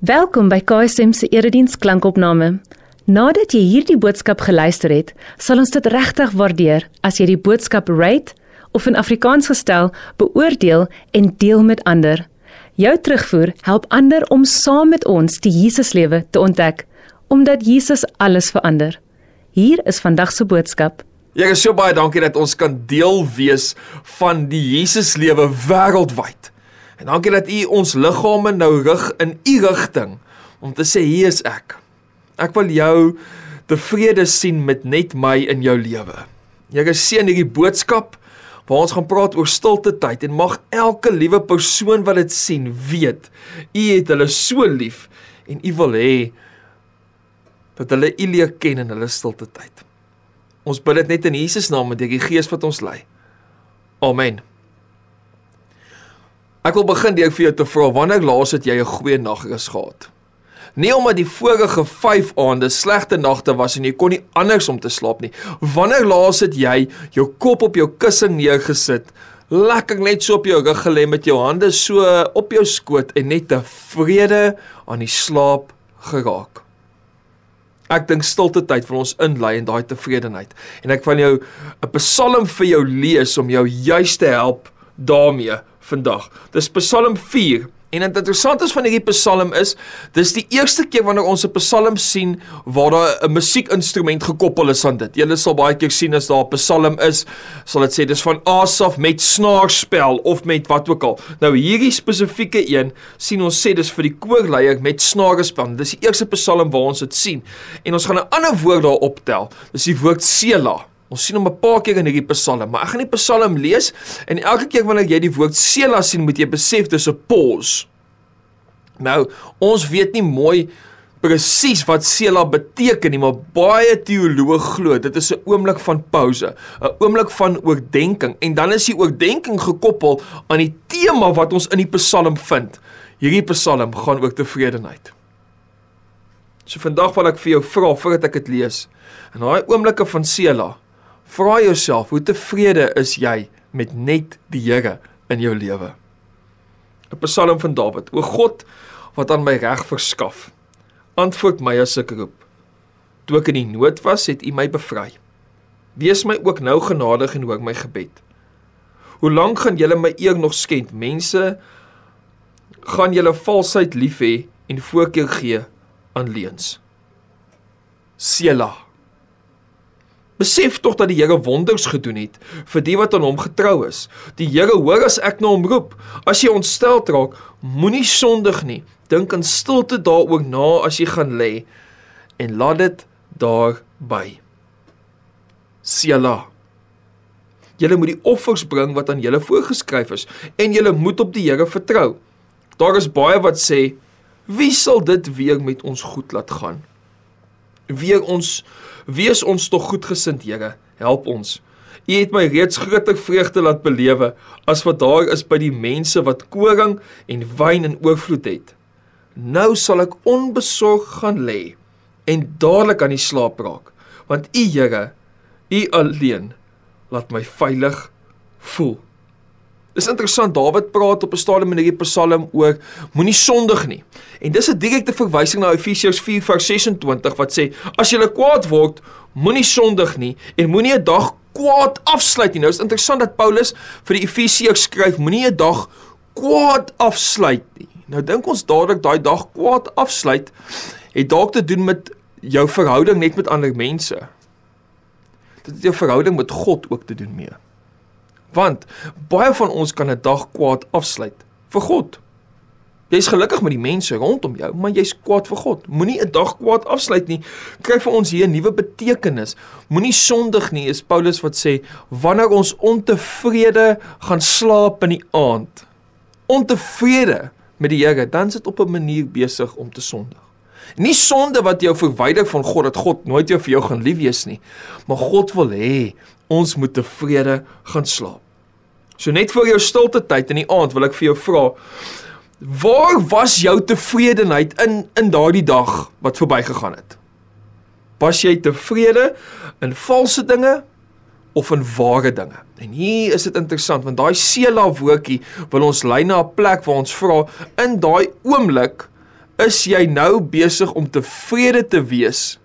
Welkom by KSM se erediens klankopname. Nadat jy hierdie boodskap geluister het, sal ons dit regtig waardeer as jy die boodskap rate of in Afrikaans gestel beoordeel en deel met ander. Jou terugvoer help ander om saam met ons die Jesuslewe te ontdek, omdat Jesus alles verander. Hier is vandag se boodskap. Here, so baie dankie dat ons kan deel wees van die Jesuslewe wêreldwyd. En dankie dat U ons liggame nou rig in U rigting om te sê hier is ek. Ek wil jou tevrede sien met net my in jou lewe. Here seën hierdie boodskap waar ons gaan praat oor stilte tyd en mag elke liewe persoon wat dit sien weet u het hulle so lief en u wil hê dat hulle u leer ken in hulle stilte tyd. Ons bid dit net in Jesus naam met die Gees wat ons lei. Amen. Ek wil begin deur vir jou te vra wanneer laas het jy 'n goeie nagrus gehad? Nie omdat die vorige 5 aande slegte nagte was en jy kon nie anders om te slaap nie. Wanneer laas het jy jou kop op jou kussing neergesit, lekker net so op jou rug gelê met jou hande so op jou skoot en net tevrede aan die slaap geraak? Ek dink stilte tyd vir ons inlei in daai tevredenheid. En ek van jou 'n Psalm vir jou lees om jou juis te help daarmee vandag. Dis Psalm 4 En dit interessant is van hierdie Psalm is, dis die eerste keer wanneer ons 'n Psalm sien waar daar 'n musiekinstrument gekoppel is aan dit. Julle sal baie keer sien as daar 'n Psalm is, sal dit sê dis van Asaf met snaarspel of met wat ook al. Nou hierdie spesifieke een sien ons sê dis vir die koorleier met snaarspel. Dis die eerste Psalm waar ons dit sien. En ons gaan 'n ander woord daar optel. Dis die woord Selah. Ons sien hom 'n paar keer in hierdie Psalm, maar ek gaan die Psalm lees en elke keer wanneer jy die woord Sela sien, moet jy besef dis 'n pause. Nou, ons weet nie mooi presies wat Sela beteken nie, maar baie teoloë glo dit is 'n oomblik van pause, 'n oomblik van oordeenking en dan is die oordeenking gekoppel aan die tema wat ons in die Psalm vind. Hierdie Psalm gaan oor tevredenheid. So vandag wil ek vir jou vra voordat ek dit lees. In daai oomblikke van Sela, Vra jouself, hoe tevrede is jy met net die Here in jou lewe? 'n Psalm van Dawid. O God, wat aan my reg verskaf, antwoord my as ek roep. Toe ek in die nood was, het U my bevry. Wees my ook nou genadig en hoor my gebed. Hoe lank gaan julle my eer nog skend? Mense gaan julle valsheid lief hê en voorkeur gee aan leuns. Selah. Besef tog dat die Here wonders gedoen het vir die wat aan hom getrou is. Die Here hoor as ek na hom roep. As jy ontstel raak, moenie sondig nie. Dink in stilte daaroor na as jy gaan lê en laat dit daar by. Sela. Julle moet die offers bring wat aan julle voorgeskryf is en julle moet op die Here vertrou. Daar is baie wat sê, wie sal dit weer met ons goed laat gaan? Weer ons Wees ons tog goedgesind, Here. Help ons. U het my reeds groter vreugde laat belewe as wat daar is by die mense wat koring en wyn in oorvloed het. Nou sal ek onbesorg gaan lê en dadelik aan die slaap raak, want U Here, U alleen laat my veilig voel. Dis interessant Dawid praat op 'n stadium in hierdie Psalm oor moenie sondig nie. En dis 'n direkte verwysing na Efesiërs 4:26 wat sê as jy kwaad word, moenie sondig nie en moenie 'n dag kwaad afsluit nie. Nou is interessant dat Paulus vir die Efesiërs skryf moenie 'n dag kwaad afsluit nie. Nou dink ons dadelik daai dag kwaad afsluit het dalk te doen met jou verhouding net met ander mense. Dit het jou verhouding met God ook te doen mee. Want baie van ons kan 'n dag kwaad afsluit vir God. Jy's gelukkig met die mense rondom jou, maar jy's kwaad vir God. Moenie 'n dag kwaad afsluit nie. Kry vir ons hier 'n nuwe betekenis. Moenie sondig nie, is Paulus wat sê, wanneer ons ontevrede gaan slaap in die aand. Ontevrede met die Here, dan sit op 'n manier besig om te sondig. Nie sonde wat jou verwyder van God dat God nooit jou vir jou gaan lief wees nie, maar God wil hê ons moet tevrede gaan slaap. So net vir jou stilte tyd in die aand wil ek vir jou vra waar was jou tevredenheid in in daardie dag wat verbygegaan het? Was jy tevrede in valse dinge of in ware dinge? En hier is dit interessant want daai Sela woordjie wil ons lei na 'n plek waar ons vra in daai oomblik is jy nou besig om tevrede te wees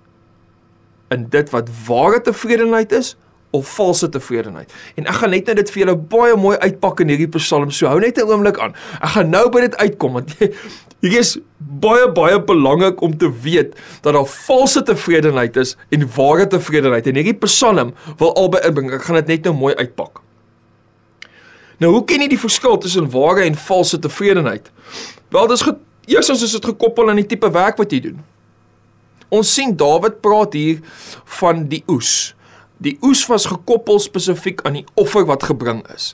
in dit wat ware tevredenheid is of valse tevredenheid. En ek gaan net nou dit vir julle baie mooi uitpak in hierdie Psalm. So hou net 'n oomblik aan. Ek gaan nou by dit uitkom want hier is baie baie belangrik om te weet dat daar valse tevredenheid is en ware tevredenheid. En hierdie Psalm wil albei inbring. Ek gaan dit net nou mooi uitpak. Nou, hoe ken jy die verskil tussen ware en valse tevredenheid? Wel, eerstens is dit gekoppel aan die tipe werk wat jy doen. Ons sien Dawid praat hier van die oes. Die oes was gekoppel spesifiek aan die offer wat gebring is.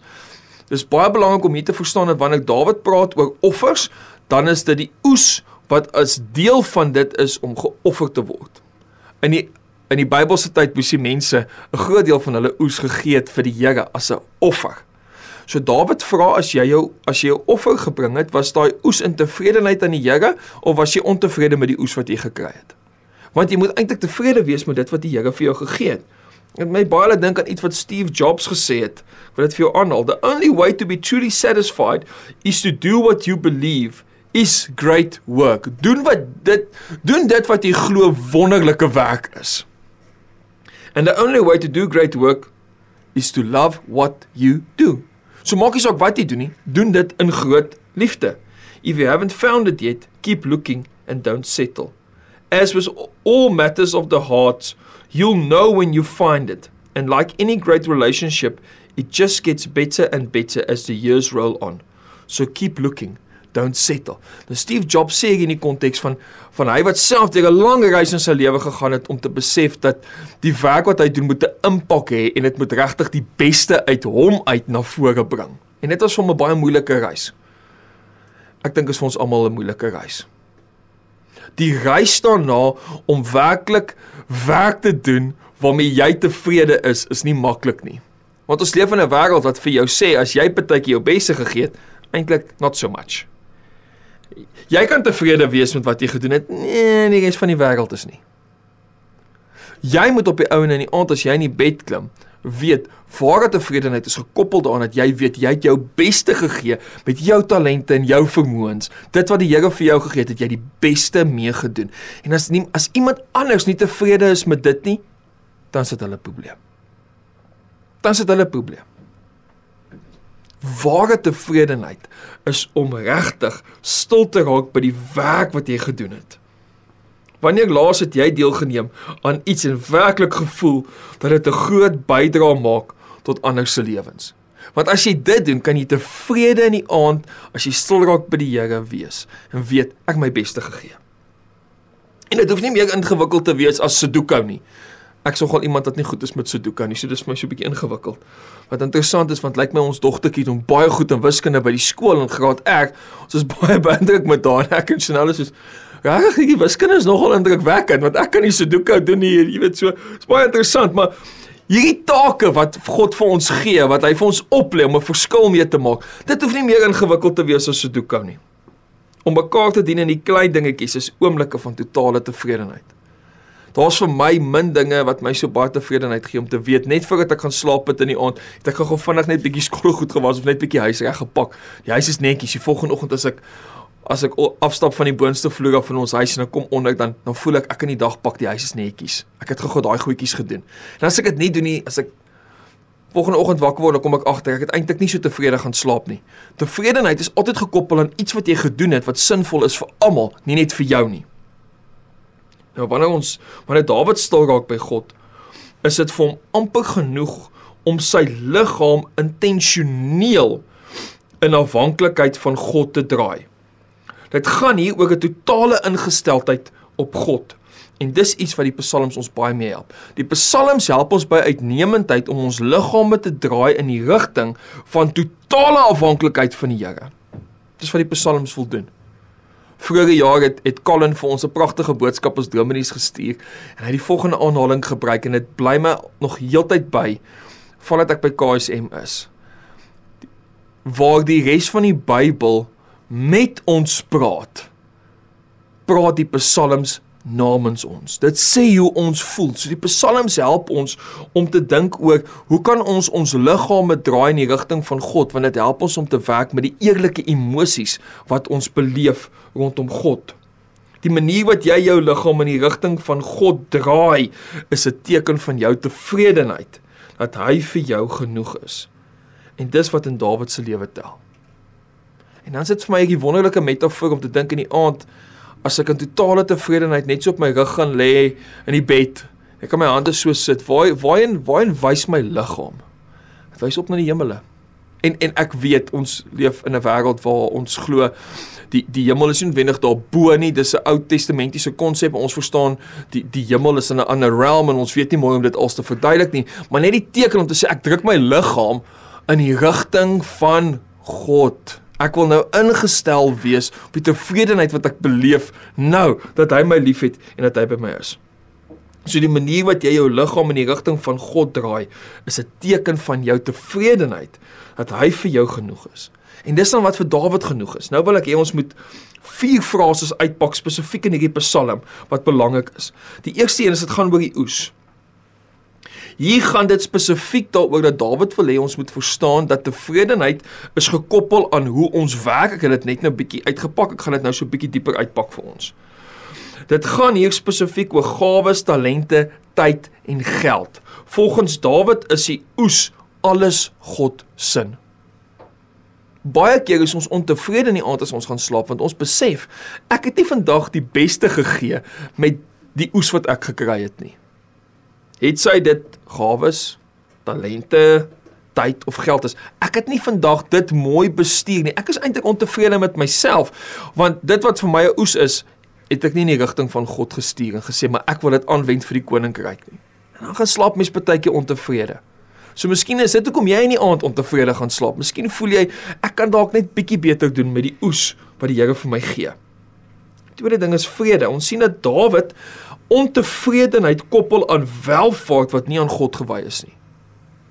Dis baie belangrik om hier te verstaan dat wanneer Dawid praat oor offers, dan is dit die oes wat as deel van dit is om geoffer te word. In die in die Bybelse tyd moes die mense 'n groot deel van hulle oes gegee het vir die Here as 'n offer. So Dawid vra as jy jou as jy 'n offer gebring het, was daai oes in tevredenheid aan die Here of was jy ontevrede met die oes wat jy gekry het? Want jy moet eintlik tevrede wees met dit wat die Here vir jou gegee het. Dit my baie laat dink aan iets wat Steve Jobs gesê het. Wat dit vir jou aanhaal. The only way to be truly satisfied is to do what you believe is great work. Doen wat dit doen dit wat jy glo wonderlike werk is. And the only way to do great work is to love what you do. So maak nie saak wat jy doen nie, doen dit in groot liefde. If you haven't found it yet, keep looking and don't settle. As with all matters of the heart, You'll know when you find it. And like any great relationship, it just gets better and better as the years roll on. So keep looking. Don't settle. Nou Steve Jobs sê in die konteks van van hy wat self deur 'n lang reis in sy lewe gegaan het om te besef dat die werk wat hy doen moet 'n impak hê en dit moet regtig die beste uit hom uit na vore bring. En dit was vir hom 'n baie moeilike reis. Ek dink is vir ons almal 'n moeilike reis die reis daarna om werklik werk te doen waarmee jy tevrede is, is nie maklik nie. Want ons leef in 'n wêreld wat vir jou sê as jy partytjie jou beste gegee het, eintlik not so much. Jy kan tevrede wees met wat jy gedoen het. Nee, die res van die wêreld is nie. Jy moet op die ou en in die aand as jy in die bed klim, weet ware tevredenheid is gekoppel daaraan dat jy weet jy het jou beste gegee met jou talente en jou vermoëns. Dit wat die Here vir jou gegee het, het jy die beste mee gedoen. En as nie as iemand anders nie tevrede is met dit nie, dan sit hulle probleem. Dan sit hulle probleem. Ware tevredenheid is om regtig stil te raak by die werk wat jy gedoen het. Wanneer laas het jy deelgeneem aan iets en werklik gevoel dat dit 'n groot bydrae maak tot ander se lewens? Want as jy dit doen, kan jy tevrede in die aand as jy stil raak by die Here wees en weet ek my beste gegee. En dit hoef nie meer ingewikkeld te wees as Sudoku nie. Ek sou al iemand wat nie goed is met Sudoku nie, so dis vir my so 'n bietjie ingewikkeld. Wat interessant is want lyk like my ons dogtertjie doen baie goed in wiskunde by die skool in graad R. Ons is baie beïndruk met haar. Ek en Chanel is soos Regtig, die wiskunde is nogal indrukwekkend want ek kan nie Sudoku doen nie, jy weet so. Dit's baie interessant, maar hierdie take wat God vir ons gee, wat hy vir ons oplê om 'n verskil mee te maak, dit hoef nie meer ingewikkeld te wees as Sudoku nie. Om mekaar te dien in die klein dingetjies is oomblikke van totale tevredenheid. Daar's vir my min dinge wat my so baie tevredenheid gee om te weet net voordat ek gaan slaap het in die aand, het ek gou vinnig net bietjie skoolgoed gewas of net bietjie huis reg gepak. Die huis is netjies. Die volgende oggend as ek as ek afstap van die boonste vloer af van ons huis en ek kom onder dan dan voel ek ek in die dag pak die huis is netjies. Ek het gou daai goedjies gedoen. En as ek dit nie doen nie, as ek volgende oggend wakker word, dan kom ek agter ek het eintlik nie so tevrede gaan slaap nie. Tevredenheid is altyd gekoppel aan iets wat jy gedoen het wat sinvol is vir almal, nie net vir jou nie. Nou wanneer ons wanneer Dawid stil raak by God, is dit vir hom amper genoeg om sy liggaam intentioneel in afhanklikheid van God te draai. Dit gaan hier oor 'n totale ingesteldheid op God. En dis iets wat die psalms ons baie mee help. Die psalms help ons by uitnemendheid om ons liggame te draai in die rigting van totale afhanklikheid van die Here. Dis wat die psalms wil doen. Vorige jaar het het Colin vir ons 'n pragtige boodskap as dominees gestuur en hy het die volgende aanhaling gebruik en dit bly my nog heeltyd by vandat ek by KSM is. Waar die res van die Bybel met ons praat, praat die psalms namens ons. Dit sê hoe ons voel. So die psalms help ons om te dink oor hoe kan ons ons liggame draai in die rigting van God want dit help ons om te werk met die eerlike emosies wat ons beleef rondom God. Die manier wat jy jou liggaam in die rigting van God draai, is 'n teken van jou tevredenheid dat hy vir jou genoeg is. En dis wat in Dawid se lewe tel. En dan sit vir my 'n wonderlike metafoor om te dink in die aand as ek in totale tevredenheid net so op my rug gaan lê in die bed. Ek kan my hande so sit. Waar waarheen waarheen wys my liggaam? Dit wys op na die hemele. En en ek weet ons leef in 'n wêreld waar ons glo die die hemel is nie wendig daar bo nie. Dis 'n Ou Testamentiese konsep. Ons verstaan die die hemel is in 'n ander realm en ons weet nie mooi om dit als te verduidelik nie, maar net die teken om te sê ek druk my liggaam in die rigting van God. Ek wil nou ingestel wees op die tevredenheid wat ek beleef nou dat hy my liefhet en dat hy by my is. So die manier wat jy jou liggaam in die rigting van God draai, is 'n teken van jou tevredenheid dat hy vir jou genoeg is. En dis dan wat vir Dawid genoeg is. Nou wil ek hê ons moet vier frases uitpak spesifiek in hierdie Psalm wat belangrik is. Die eerste een is dit gaan oor die oes. Hier gaan dit spesifiek daaroor dat Dawid wil hê ons moet verstaan dat tevredenheid is gekoppel aan hoe ons werk. Ek het dit net nou bietjie uitgepak. Ek gaan dit nou so bietjie dieper uitpak vir ons. Dit gaan hier spesifiek oor gawes, talente, tyd en geld. Volgens Dawid is die oes alles God sin. Baie keer is ons ontevrede in die aand as ons gaan slaap want ons besef ek het nie vandag die beste gegee met die oes wat ek gekry het nie. Het sy dit gawes, talente, tyd of geld is. Ek het nie vandag dit mooi bestuur nie. Ek is eintlik ontevrede met myself want dit wat vir my 'n oes is, het ek nie in die rigting van God gestuur en gesê maar ek wil dit aanwend vir die koninkryk nie. En dan gaan slaap mens partykeer ontevrede. So miskien is dit hoekom jy in die aand ontevrede gaan slaap. Miskien voel jy ek kan dalk net bietjie beter doen met die oes wat die Here vir my gee. Tweede ding is vrede. Ons sien dat Dawid ontevredenheid koppel aan welvaart wat nie aan God gewy is nie.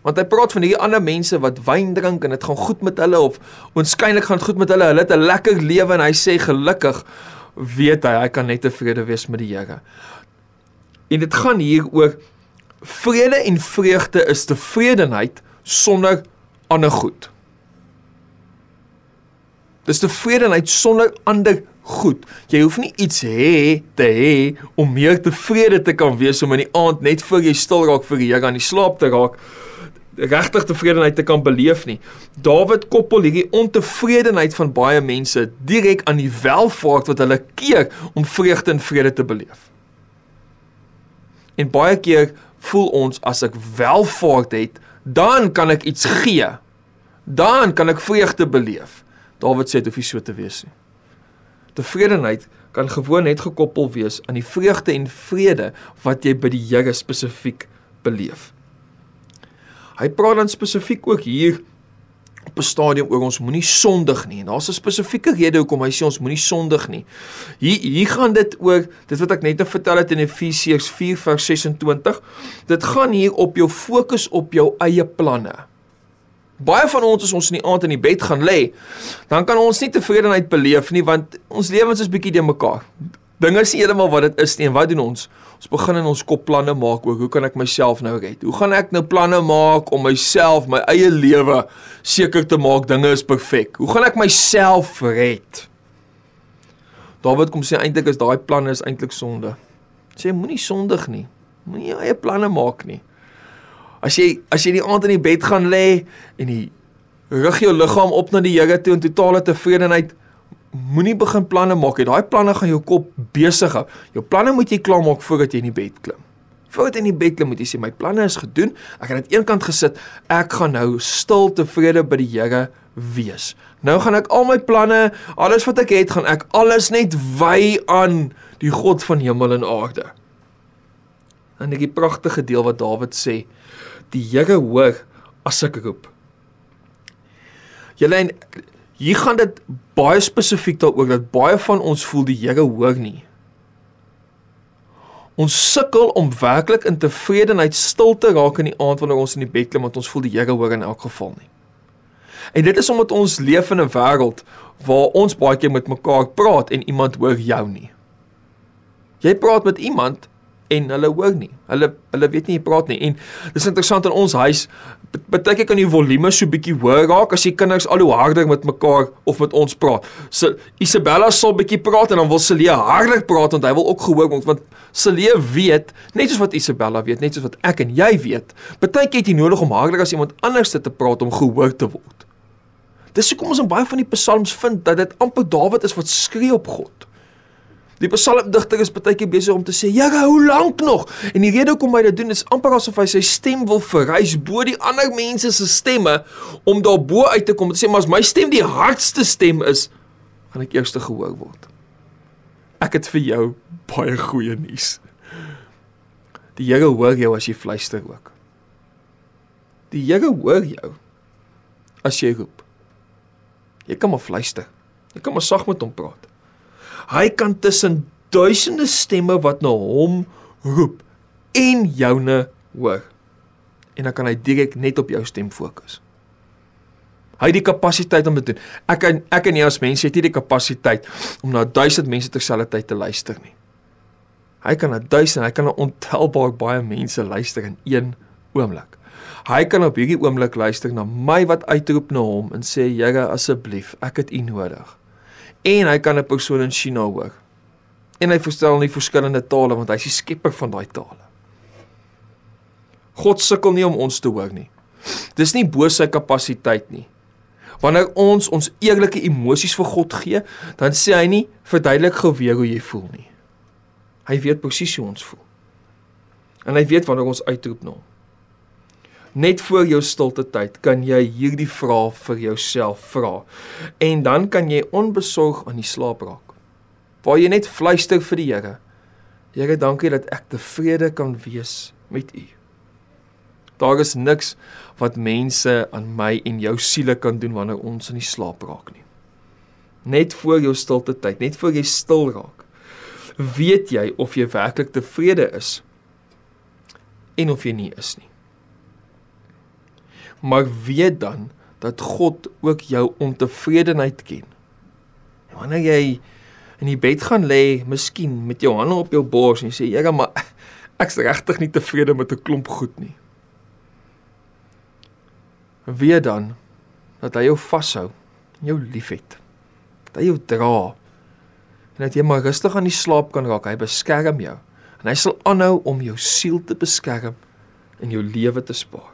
Want hy praat van hierdie ander mense wat wyn drink en dit gaan goed met hulle of oënskynlik gaan goed met hulle. Hulle het 'n lekker lewe en hy sê gelukkig weet hy hy kan net tevrede wees met die Here. En dit gaan hier oor Vrede en vreugde is tevredenheid sonder ander goed. Dis tevredenheid sonder ander goed. Jy hoef nie iets hê te hê om meer tevrede te kan wees om in die aand net voor jy stil raak vir die Here aan die slaap te raak regtig tevredenheid te kan beleef nie. Dawid koppel hierdie ontevredenheid van baie mense direk aan die welvaart wat hulle keer om vreugde en vrede te beleef. En baie keer voel ons as ek welvaart het, dan kan ek iets gee. Dan kan ek vreugde beleef. Dawid sê dit hoef nie so te wees nie. Tevredenheid kan gewoon net gekoppel wees aan die vreugde en vrede wat jy by die Here spesifiek beleef. Hy praat dan spesifiek ook hier op 'n stadium oor ons moenie sondig nie. En daar's 'n spesifieke rede hoekom hy sê ons moenie sondig nie. Hier hier gaan dit oor dit wat ek net nou vertel het in Efesiërs 4:26. Dit gaan hier op jou fokus op jou eie planne. Baie van ons as ons in die aand in die bed gaan lê, dan kan ons nie tevredenheid beleef nie want ons lewens is bietjie de mekaar. Dinge is heeltemal wat dit is nie en wat doen ons? Ons begin in ons kop planne maak oor hoe kan ek myself nou red? Hoe gaan ek nou planne maak om myself, my eie lewe seker te maak dinge is perfek? Hoe gaan ek myself red? Dawid kom sê eintlik is daai planne is eintlik sonde. Sê moenie sondig nie. Moenie jou eie planne maak nie. As jy as jy die aand in die bed gaan lê en jy rig jou liggaam op na die Here toe in totale tevredenheid, moenie begin planne maak nie. Daai planne gaan jou kop besig hou. Jou planne moet jy klaar maak voordat jy in die bed klim. Voordat jy in die bed klim, moet jy sê my planne is gedoen. Ek het dit eenkant gesit. Ek gaan nou stil tevrede by die Here wees. Nou gaan ek al my planne, alles wat ek het, gaan ek alles net wy aan die God van hemel en aarde. En die pragtige deel wat Dawid sê, die Here hoor as ek roep. Julle Hier gaan dit baie spesifiek daaroor dat baie van ons voel die Here hoor nie. Ons sukkel om werklik in tevredenheid stil te raak in die aand wanneer ons in die bed klim want ons voel die Here hoor in elk geval nie. En dit is omdat ons leef in 'n wêreld waar ons baie keer met mekaar praat en iemand hoor jou nie. Jy praat met iemand en hulle hoor nie. Hulle hulle weet nie jy praat nie. En dis interessant in ons huis baie keer kan die volume so bietjie hoër raak as die kinders al hoe harder met mekaar of met ons praat. So Isabella sal bietjie praat en dan wil Celia harder praat want hy wil ook gehoor word want Celia weet net soos wat Isabella weet, net soos wat ek en jy weet. Baie keer het jy nodig om harder as iemand anders te praat om gehoor te word. Dis hoekom ons in baie van die psalms vind dat dit amper Dawid is wat skree op God. Die psalmdigter is baie keer besig om te sê, "Here, hoe lank nog?" En die rede hoekom hy dit doen is amper asof hy sy stem wil verrys bo die ander mense se stemme om daarbo uit te kom en te sê, "Maar as my stem die hardste stem is, gaan ek eers te gehoor word." Ek het vir jou baie goeie nuus. Die Here hoor jou as jy fluister ook. Die Here hoor jou as jy roep. Jy kan maar fluister. Jy kan maar sag met hom praat. Hy kan tussen duisende stemme wat na hom roep en joune hoor. En dan kan hy direk net op jou stem fokus. Hy het die kapasiteit om dit te doen. Ek en ek en jy as mense het nie die kapasiteit om na 1000 mense terselfdertyd te luister nie. Hy kan na 1000, hy kan na ontelbaar baie mense luister in een oomblik. Hy kan op hierdie oomblik luister na my wat uitroep na hom en sê Here asseblief, ek het U nodig en hy kan 'n persoon in China hoor. En hy verstaan nie verskillende tale want hy is die skepper van daai tale. God sukkel nie om ons te hoor nie. Dis nie bo sy kapasiteit nie. Wanneer ons ons eerlike emosies vir God gee, dan sê hy nie verduidelik gou weer hoe jy voel nie. Hy weet presies hoe ons voel. En hy weet wanneer ons uitroep na hom. Net voor jou stilte tyd kan jy hierdie vraag vir jouself vra. En dan kan jy onbesorg aan die slaap raak. Waar jy net fluister vir die Here. Here, dankie dat ek tevrede kan wees met U. Daar is niks wat mense aan my en jou siele kan doen wanneer ons in die slaap raak nie. Net voor jou stilte tyd, net voor jy stil raak, weet jy of jy werklik tevrede is en of jy nie is nie maar weet dan dat God ook jou ontevredenheid ken. Wanneer jy in die bed gaan lê, miskien met jou hande op jou bors en jy sê, "Here, maar ek's regtig nie tevrede met 'n klomp goed nie." Weet dan dat hy jou vashou, jou liefhet. Dat hy jou dra en dat jy maar rustig aan die slaap kan raak. Hy beskerm jou en hy sal aanhou om jou siel te beskerm en jou lewe te spaar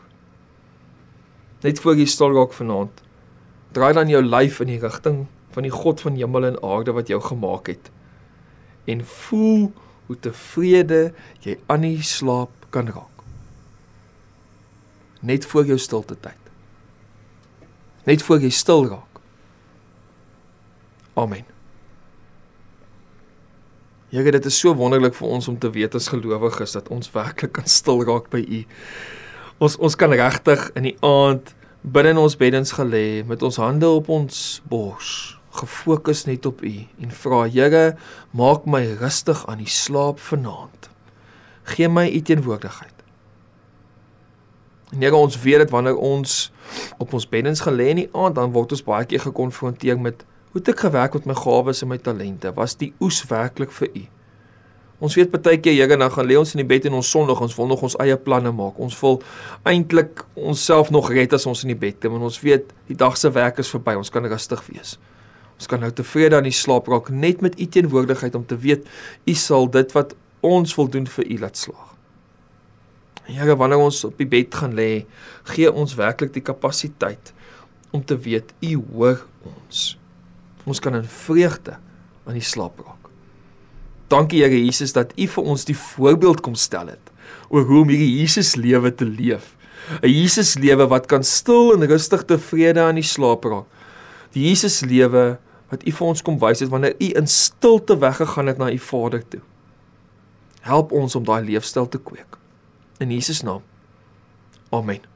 net voor jy stil raak vanaand. Draai dan jou lyf in die rigting van die God van hemel en aarde wat jou gemaak het. En voel hoe tevrede jy aan die slaap kan raak. Net voor jou stilte tyd. Net voor jy stil raak. Amen. Here, dit is so wonderlik vir ons om te weet as gelowiges dat ons werklik kan stil raak by U. Ons ons kan regtig in die aand binne in ons beddens gelê met ons hande op ons bors, gefokus net op U en vra Here, maak my rustig aan die slaap vanaand. Geen my U teenwoordigheid. En Here, ons weet dit wanneer ons op ons beddens gelê in die aand, dan word ons baie keer gekonfronteer met hoe het ek gewerk met my gawes en my talente? Was die oes werklik vir U? Ons weet baie keer Here dan gaan lê ons in die bed en ons sondig, ons wil nog ons eie planne maak. Ons wil eintlik onsself nog red as ons in die bed klim en ons weet die dag se werk is verby. Ons kan rustig wees. Ons kan nou tevrede aan die slaap raak net met u teenwoordigheid om te weet u sal dit wat ons wil doen vir u laat slaag. Here, wanneer ons op die bed gaan lê, gee ons werklik die kapasiteit om te weet u hoor ons. Ons kan in vreugde aan die slaap raak. Dankie Here Jesus dat U vir ons die voorbeeld kom stel het oor hoe om hierdie Jesus lewe te leef. 'n Jesus lewe wat kan stil en rustig tevrede aan die slaap raak. Die Jesus lewe wat U vir ons kom wys het wanneer U in stilte weggegaan het na U Vader toe. Help ons om daai leefstyl te kweek. In Jesus naam. Amen.